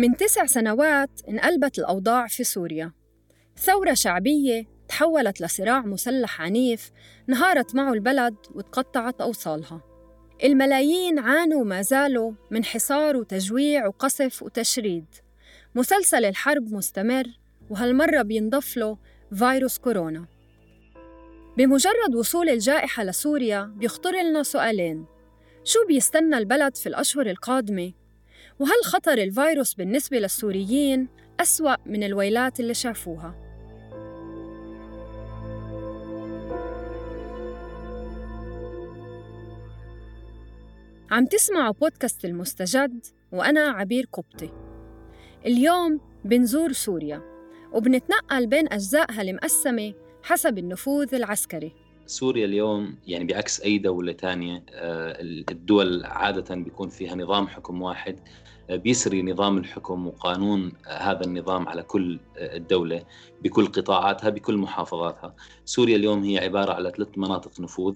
من تسع سنوات انقلبت الأوضاع في سوريا. ثورة شعبية تحولت لصراع مسلح عنيف انهارت معه البلد وتقطعت أوصالها. الملايين عانوا ما زالوا من حصار وتجويع وقصف وتشريد. مسلسل الحرب مستمر وهالمرة بينضف له فيروس كورونا. بمجرد وصول الجائحة لسوريا بيخطر لنا سؤالين. شو بيستنى البلد في الأشهر القادمة؟ وهل خطر الفيروس بالنسبة للسوريين أسوأ من الويلات اللي شافوها؟ عم تسمعوا بودكاست المستجد وأنا عبير قبطي اليوم بنزور سوريا وبنتنقل بين أجزائها المقسمة حسب النفوذ العسكري سوريا اليوم يعني بعكس أي دولة تانية آه، الدول عادة بيكون فيها نظام حكم واحد آه، بيسري نظام الحكم وقانون آه، هذا النظام على كل الدولة بكل قطاعاتها بكل محافظاتها. سوريا اليوم هي عبارة على ثلاث مناطق نفوذ.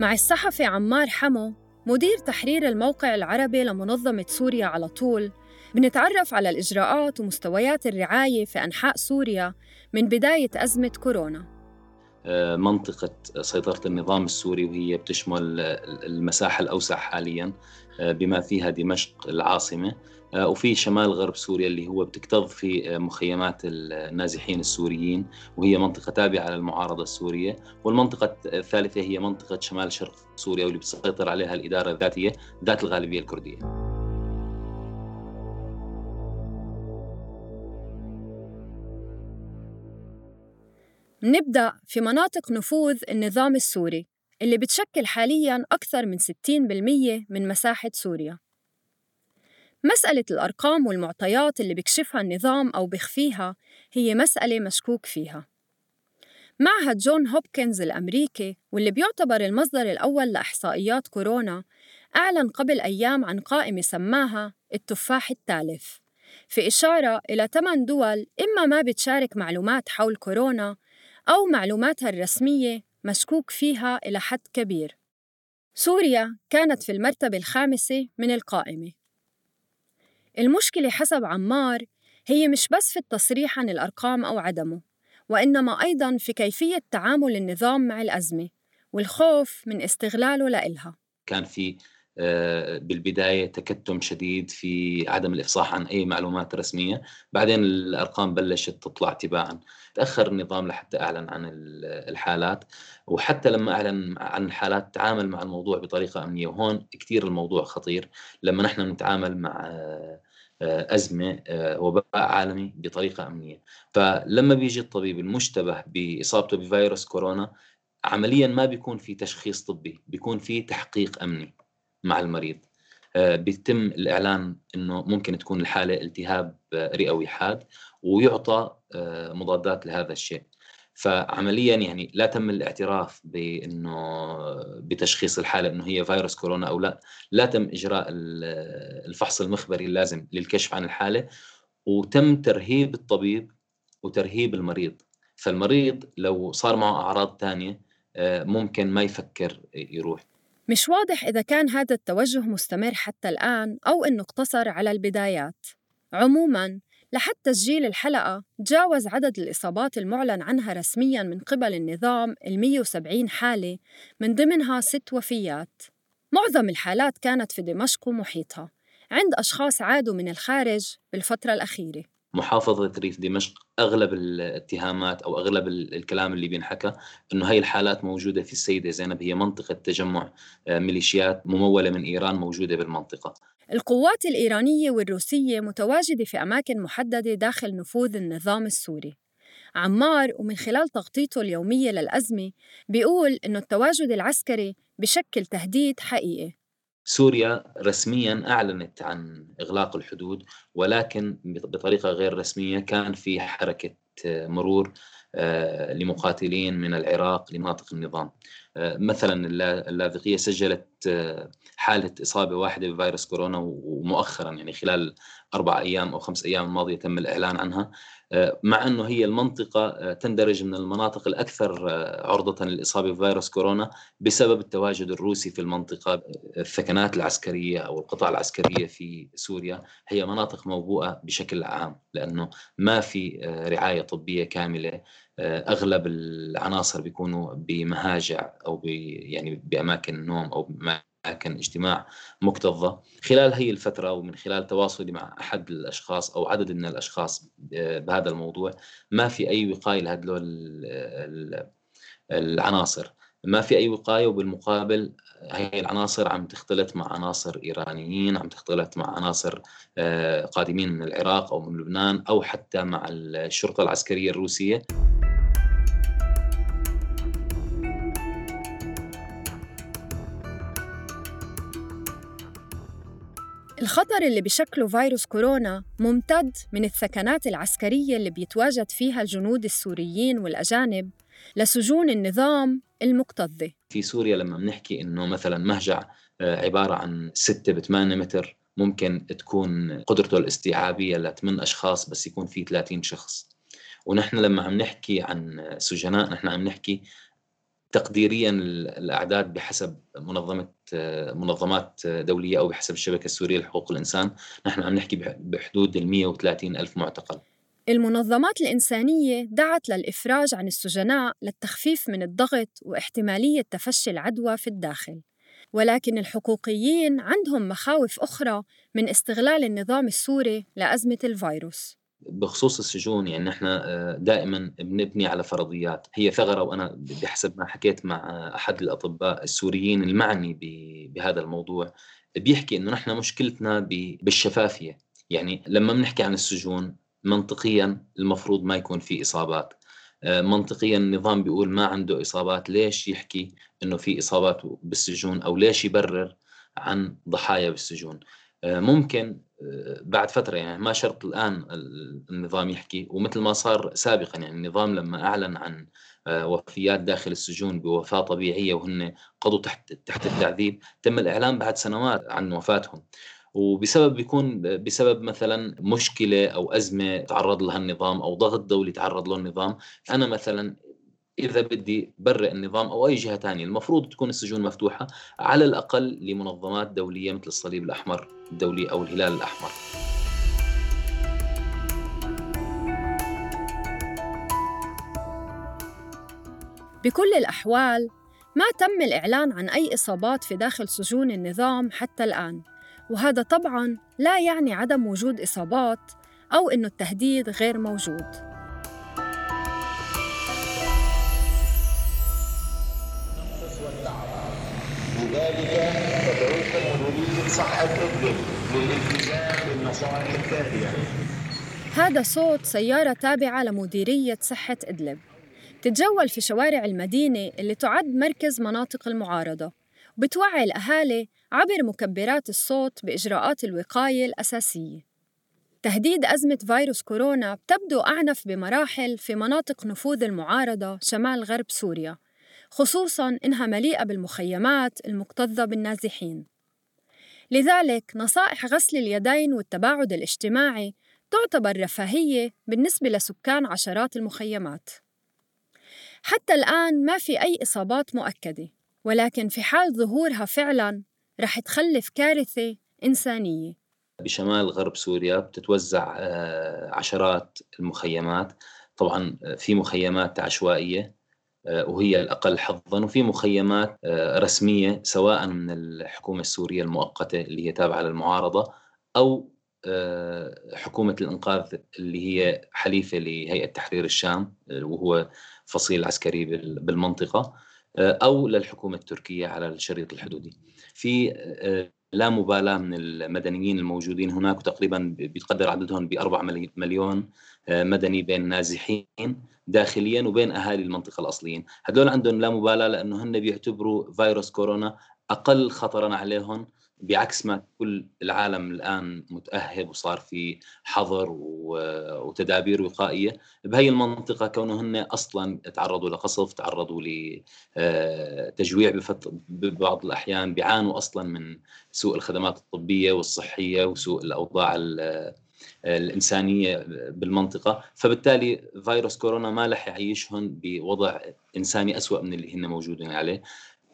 مع الصحفي عمار حمو مدير تحرير الموقع العربي لمنظمة سوريا على طول بنتعرف على الإجراءات ومستويات الرعاية في أنحاء سوريا من بداية أزمة كورونا. منطقة سيطرة النظام السوري وهي بتشمل المساحة الأوسع حاليا آه، بما فيها دمشق العاصمة. آه، وفي شمال غرب سوريا اللي هو بتكتظ في مخيمات النازحين السوريين وهي منطقة تابعة للمعارضة السورية. والمنطقة الثالثة هي منطقة شمال شرق سوريا واللي بتسيطر عليها الإدارة الذاتية ذات الغالبية الكردية. نبدأ في مناطق نفوذ النظام السوري اللي بتشكل حالياً أكثر من 60% من مساحة سوريا. مسألة الأرقام والمعطيات اللي بيكشفها النظام أو بيخفيها هي مسألة مشكوك فيها. معهد جون هوبكنز الأمريكي واللي بيعتبر المصدر الأول لإحصائيات كورونا أعلن قبل أيام عن قائمة سماها التفاح التالف في إشارة إلى ثمان دول إما ما بتشارك معلومات حول كورونا أو معلوماتها الرسمية مشكوك فيها إلى حد كبير. سوريا كانت في المرتبة الخامسة من القائمة. المشكلة حسب عمار هي مش بس في التصريح عن الأرقام أو عدمه، وإنما أيضاً في كيفية تعامل النظام مع الأزمة والخوف من استغلاله لإلها. كان في بالبداية تكتم شديد في عدم الإفصاح عن أي معلومات رسمية، بعدين الأرقام بلشت تطلع تباعا، تأخر النظام لحتى أعلن عن الحالات. وحتى لما أعلن عن الحالات تعامل مع الموضوع بطريقة أمنية. وهون كثير الموضوع خطير. لما نحن نتعامل مع آه، أزمة آه، وباء عالمي بطريقة أمنية، فلما بيجي الطبيب المشتبه بإصابته بفيروس كورونا عمليا ما بيكون في تشخيص طبي، بيكون في تحقيق أمني. مع المريض. آه، بيتم الإعلان إنه ممكن تكون الحالة التهاب آه، رئوي حاد ويعطى آه، مضادات لهذا الشيء. فعمليا يعني لا تم الاعتراف بإنه بتشخيص الحالة إنه هي فيروس كورونا أو لا. لا تم إجراء الفحص المخبري اللازم للكشف عن الحالة. وتم ترهيب الطبيب وترهيب المريض. فالمريض لو صار معه أعراض ثانية ممكن ما يفكر يروح. مش واضح إذا كان هذا التوجه مستمر حتى الآن أو إنه اقتصر على البدايات. عموماً لحد تسجيل الحلقة تجاوز عدد الإصابات المعلن عنها رسمياً من قبل النظام ال 170 حالة من ضمنها ست وفيات. معظم الحالات كانت في دمشق ومحيطها عند أشخاص عادوا من الخارج بالفترة الأخيرة. محافظة ريف دمشق أغلب الاتهامات أو أغلب الكلام اللي بينحكى أنه هاي الحالات موجودة في السيدة زينب هي منطقة تجمع آه، ميليشيات ممولة من إيران موجودة بالمنطقة. القوات الإيرانية والروسية متواجدة في أماكن محددة داخل نفوذ النظام السوري. عمار ومن خلال تغطيته اليومية للأزمة بيقول إنه التواجد العسكري بشكل تهديد حقيقي. سوريا رسميا أعلنت عن إغلاق الحدود ولكن بطريقة غير رسمية كان في حركة مرور آه، لمقاتلين من العراق لمناطق النظام. مثلا اللاذقية سجلت حالة إصابة واحدة بفيروس كورونا ومؤخرا يعني خلال أربع أيام أو خمس أيام الماضية تم الإعلان عنها. مع إنه هي المنطقة تندرج من المناطق الأكثر عرضة للاصابه بفيروس كورونا بسبب التواجد الروسي في المنطقة. الثكنات العسكرية أو القطع العسكرية في سوريا هي مناطق موبوءة بشكل عام لأنه ما في رعاية طبية كاملة. أغلب العناصر بيكونوا بمهاجع أو يعني بأماكن نوم أو اماكن اجتماع مكتظة. خلال هي الفترة ومن خلال تواصلي مع أحد الأشخاص أو عدد من الأشخاص بهذا الموضوع ما في أي وقاية لهدول العناصر. ما في أي وقاية وبالمقابل هي العناصر عم تختلط مع عناصر إيرانيين عم تختلط مع عناصر آه، قادمين من العراق أو من لبنان أو حتى مع الشرطة العسكرية الروسية. الخطر اللي بشكله فيروس كورونا ممتد من الثكنات العسكرية اللي بيتواجد فيها الجنود السوريين والأجانب لسجون النظام المكتظة في سوريا لما بنحكي إنه مثلا مهجع آه، عبارة عن 6 ب 8 متر ممكن تكون قدرته الاستيعابية لثمان أشخاص بس يكون في 30 شخص. ونحن لما عم نحكي عن سجناء نحن عم نحكي تقديريا الأعداد بحسب منظمة منظمات دولية أو بحسب الشبكة السورية لحقوق الإنسان. نحن عم نحكي بحدود ال 130 ألف معتقل. المنظمات الإنسانية دعت للإفراج عن السجناء للتخفيف من الضغط واحتمالية تفشي العدوى في الداخل. ولكن الحقوقيين عندهم مخاوف أخرى من استغلال النظام السوري لأزمة الفيروس. بخصوص السجون يعني نحن آه، دائما بنبني على فرضيات. هي ثغرة وأنا بحسب ما حكيت مع أحد الأطباء السوريين المعني بهذا الموضوع بيحكي إنه نحن مشكلتنا بالشفافية. يعني لما بنحكي عن السجون منطقيا المفروض ما يكون في إصابات. آه، منطقيا النظام بيقول ما عنده إصابات. ليش يحكي إنه في إصابات بالسجون؟ أو ليش يبرر عن ضحايا بالسجون؟ آه، ممكن آه، بعد فترة يعني ما شرط الآن النظام يحكي ومثل ما صار سابقا يعني النظام لما أعلن عن آه، وفيات داخل السجون بوفاة طبيعية وهن قضوا تحت تحت التعذيب تم الإعلان بعد سنوات عن وفاتهم. وبسبب بيكون بسبب مثلا مشكلة أو أزمة تعرض لها النظام أو ضغط دولي تعرض له النظام أنا مثلا إذا بدي برئ النظام أو أي جهة ثانية المفروض تكون السجون مفتوحة على الأقل لمنظمات دولية مثل الصليب الأحمر الدولي أو الهلال الأحمر. بكل الأحوال ما تم الإعلان عن أي إصابات في داخل سجون النظام حتى الآن وهذا طبعا لا يعني عدم وجود إصابات أو إنه التهديد غير موجود. لذلك تدعوكم مديرية صحة إدلب للالتزام بالنصائح التالية هذا صوت سيارة تابعة لمديرية صحة إدلب. تتجول في شوارع المدينة اللي تعد مركز مناطق المعارضة. وبتوعي الأهالي عبر مكبرات الصوت بإجراءات الوقاية الأساسية. تهديد أزمة فيروس كورونا بتبدو أعنف بمراحل في مناطق نفوذ المعارضة شمال غرب سوريا. خصوصاً إنها مليئة بالمخيمات المكتظة بالنازحين. لذلك نصائح غسل اليدين والتباعد الاجتماعي تعتبر رفاهية بالنسبة لسكان عشرات المخيمات. حتى الآن ما في أي إصابات مؤكدة ولكن في حال ظهورها فعلاً رح تخلف كارثة إنسانية. بشمال غرب سوريا بتتوزع آه، عشرات المخيمات. طبعا آه، في مخيمات عشوائية. وهي الأقل حظا. وفي مخيمات آه، رسمية سواء من الحكومة السورية المؤقتة اللي هي تابعة للمعارضة أو آه، حكومة الإنقاذ اللي هي حليفة لهيئة تحرير الشام وهو فصيل عسكري بالمنطقة أو للحكومة التركية على الشريط الحدودي. في لا مبالاة من المدنيين الموجودين هناك وتقريبا بيتقدر عددهم بأربع مليون مدني بين نازحين داخليا وبين أهالي المنطقة الأصليين، هذول عندهم لا مبالاة لأنه هن بيعتبروا فيروس كورونا أقل خطرا عليهم بعكس ما كل العالم الآن متأهب وصار في حظر وتدابير وقائية بهي المنطقة كونهن أصلا تعرضوا لقصف تعرضوا لتجويع آه، ببعض الأحيان بيعانوا أصلا من سوء الخدمات الطبية والصحية وسوء الأوضاع الإنسانية بالمنطقة. فبالتالي فيروس كورونا ما رح يعيشهم بوضع إنساني أسوأ من اللي هن موجودين عليه.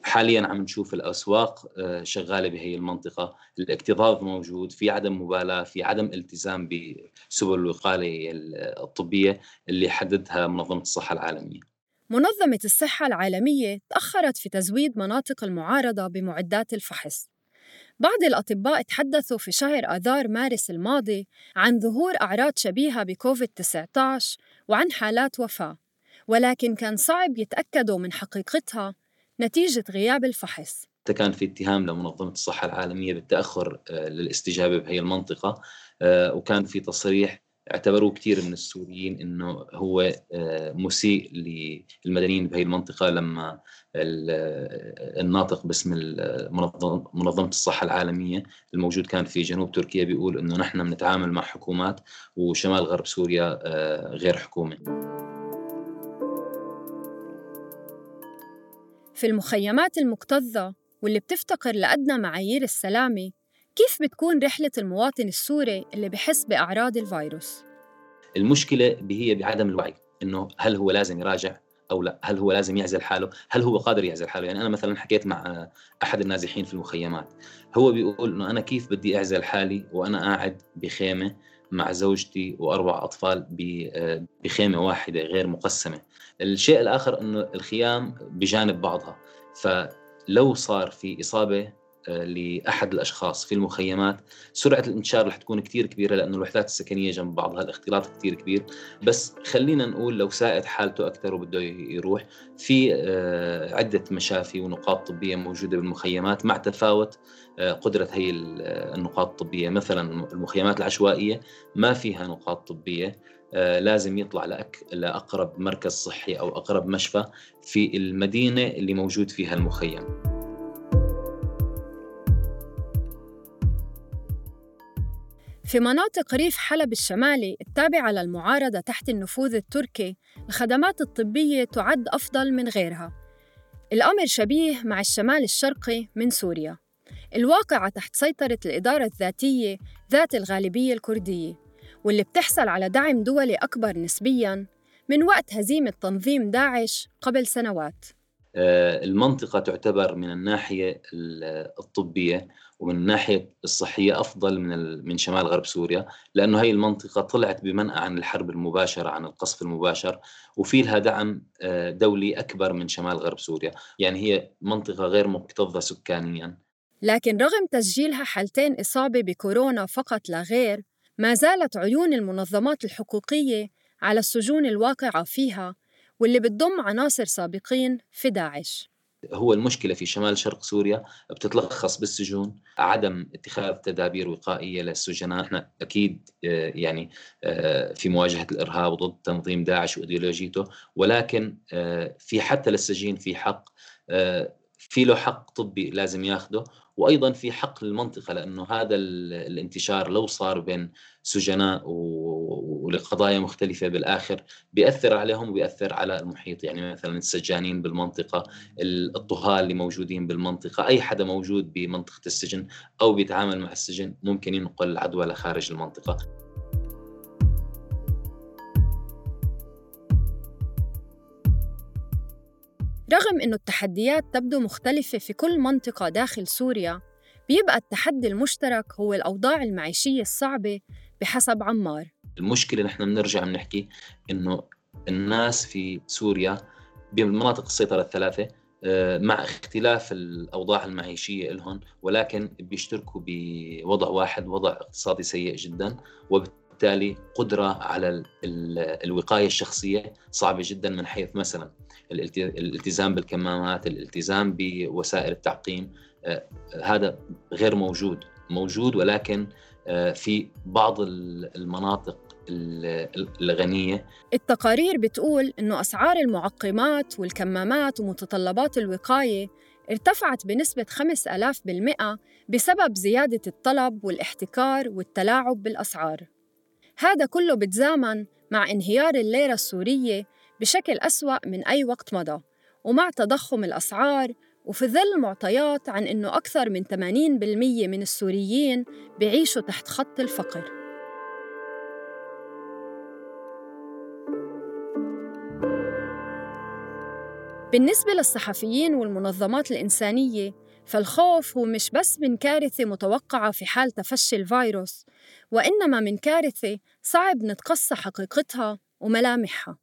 حاليا عم نشوف الأسواق آه، شغالة بهي المنطقة، الاكتظاظ موجود، في عدم مبالاة، في عدم التزام بسبل الوقايه الطبية اللي حددها منظمة الصحة العالمية. منظمة الصحة العالمية تأخرت في تزويد مناطق المعارضة بمعدات الفحص. بعض الأطباء تحدثوا في شهر آذار مارس الماضي عن ظهور أعراض شبيهة بكوفيد 19 وعن حالات وفاة، ولكن كان صعب يتأكدوا من حقيقتها نتيجة غياب الفحص كان في اتهام لمنظمة الصحة العالمية بالتأخر آه، للاستجابة بهي المنطقة آه، وكان في تصريح اعتبروه كثير من السوريين إنه هو آه، مسيء للمدنيين بهي المنطقة لما الناطق باسم منظمة الصحة العالمية الموجود كان في جنوب تركيا بيقول إنه نحن بنتعامل مع حكومات وشمال غرب سوريا غير حكومة. في المخيمات المكتظة واللي بتفتقر لأدنى معايير السلامة كيف بتكون رحلة المواطن السوري اللي بحس بأعراض الفيروس؟ المشكلة هي بعدم الوعي إنه هل هو لازم يراجع أو لا؟ هل هو لازم يعزل حاله؟ هل هو قادر يعزل حاله؟ يعني أنا مثلا حكيت مع أحد النازحين في المخيمات هو بيقول إنه أنا كيف بدي أعزل حالي وأنا قاعد بخيمة مع زوجتي وأربع أطفال بخيمة واحدة غير مقسمة. الشيء الآخر أنه الخيام بجانب بعضها. فلو صار في إصابة آه، لأحد الأشخاص في المخيمات. سرعة الانتشار رح تكون كتير كبيرة لأنه الوحدات السكنية جنب بعضها الاختلاط كتير كبير. بس خلينا نقول لو سائد حالته أكثر وبده يروح في آه، عدة مشافي ونقاط طبية موجودة بالمخيمات مع تفاوت آه، قدرة هي النقاط الطبية. مثلا المخيمات العشوائية ما فيها نقاط طبية آه، لازم يطلع لأك... لأقرب مركز صحي أو أقرب مشفى في المدينة اللي موجود فيها المخيم. في مناطق ريف حلب الشمالي التابعة للمعارضة تحت النفوذ التركي الخدمات الطبية تعد أفضل من غيرها. الأمر شبيه مع الشمال الشرقي من سوريا. الواقعة تحت سيطرة الإدارة الذاتية ذات الغالبية الكردية واللي بتحصل على دعم دولي أكبر نسبياً من وقت هزيمة تنظيم داعش قبل سنوات. المنطقة تعتبر من الناحية الطبية ومن الناحية الصحية أفضل من من شمال غرب سوريا لأنه هي المنطقة طلعت بمنأى عن الحرب المباشرة عن القصف المباشر وفي لها دعم آه، دولي أكبر من شمال غرب سوريا. يعني هي منطقة غير مكتظة سكانيا. لكن رغم تسجيلها حالتين إصابة بكورونا فقط لا غير ما زالت عيون المنظمات الحقوقية على السجون الواقعة فيها واللي بتضم عناصر سابقين في داعش. هو المشكلة في شمال شرق سوريا بتتلخص بالسجون عدم اتخاذ تدابير وقائية للسجناء. إحنا أكيد آه، يعني آه، في مواجهة الإرهاب ضد تنظيم داعش وإيديولوجيته ولكن آه، في حتى للسجين في حق في له حق طبي لازم ياخده وأيضا في حق المنطقة لأنه هذا الانتشار لو صار بين سجناء ولقضايا مختلفة بالآخر بيأثر عليهم وبيأثر على المحيط. يعني مثلا السجانين بالمنطقة الطهاه اللي موجودين بالمنطقة أي حدا موجود بمنطقة السجن أو بيتعامل مع السجن ممكن ينقل العدوى لخارج المنطقة. رغم أنه التحديات تبدو مختلفة في كل منطقة داخل سوريا بيبقى التحدي المشترك هو الأوضاع المعيشية الصعبة بحسب عمار. المشكلة نحن بنرجع بنحكي أنه الناس في سوريا بمناطق السيطرة الثلاثة آه، مع اختلاف الأوضاع المعيشية لهم ولكن بيشتركوا بوضع واحد وضع اقتصادي سيء جدا وبالتالي قدرة على الوقاية الشخصية صعبة جدا من حيث مثلا الالتزام بالكمامات الالتزام بوسائل التعقيم آه، هذا غير موجود موجود ولكن آه، في بعض المناطق الغنية. التقارير بتقول إنه أسعار المعقمات والكمامات ومتطلبات الوقاية ارتفعت بنسبة 5000% بسبب زيادة الطلب والاحتكار والتلاعب بالأسعار. هذا كله بتزامن مع انهيار الليرة السورية بشكل أسوأ من أي وقت مضى ومع تضخم الأسعار وفي ظل معطيات عن أنه أكثر من 80% من السوريين بيعيشوا تحت خط الفقر. بالنسبة للصحفيين والمنظمات الإنسانية فالخوف هو مش بس من كارثة متوقعة في حال تفشي الفيروس وإنما من كارثة صعب نتقصى حقيقتها وملامحها.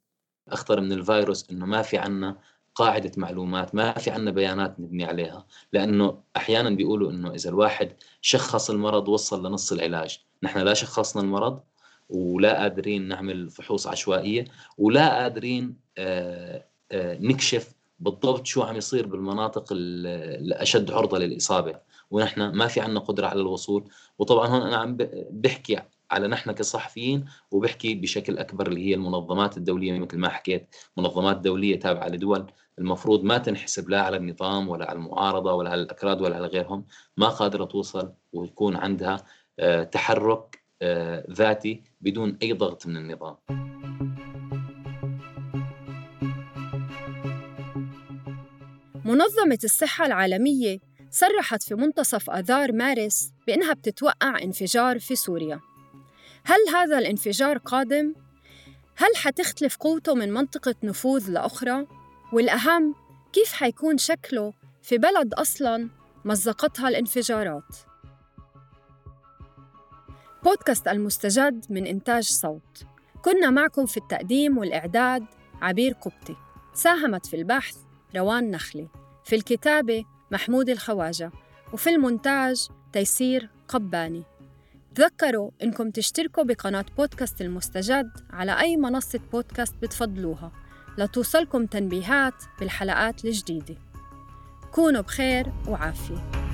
أخطر من الفيروس إنه ما في عنا قاعدة معلومات ما في عنا بيانات نبني عليها لأنه أحيانا بيقولوا إنه إذا الواحد شخص المرض وصل لنص العلاج نحن لا شخصنا المرض ولا قادرين نعمل فحوص عشوائية ولا قادرين آه، آه، نكشف بالضبط شو عم يصير بالمناطق الأشد عرضة للإصابة. ونحن ما في عندنا قدرة على الوصول. وطبعا هون أنا عم بحكي على نحن كصحفيين وبحكي بشكل أكبر اللي هي المنظمات الدولية مثل ما حكيت منظمات دولية تابعة لدول المفروض ما تنحسب لا على النظام ولا على المعارضة ولا على الأكراد ولا على غيرهم. ما قادرة توصل ويكون عندها آه، تحرك آه، ذاتي بدون أي ضغط من النظام. منظمة الصحة العالمية صرحت في منتصف آذار مارس بأنها بتتوقع انفجار في سوريا هل هذا الانفجار قادم؟ هل حتختلف قوته من منطقة نفوذ لأخرى؟ والأهم كيف حيكون شكله في بلد أصلاً مزقتها الانفجارات؟ بودكاست المستجد من إنتاج صوت كنا معكم في التقديم والإعداد عبير قبطي ساهمت في البحث روان نخلي في الكتابة محمود الخواجة وفي المونتاج تيسير قباني. تذكروا إنكم تشتركوا بقناة بودكاست المستجد على أي منصة بودكاست بتفضلوها لتوصلكم تنبيهات بالحلقات الجديدة. كونوا بخير وعافية.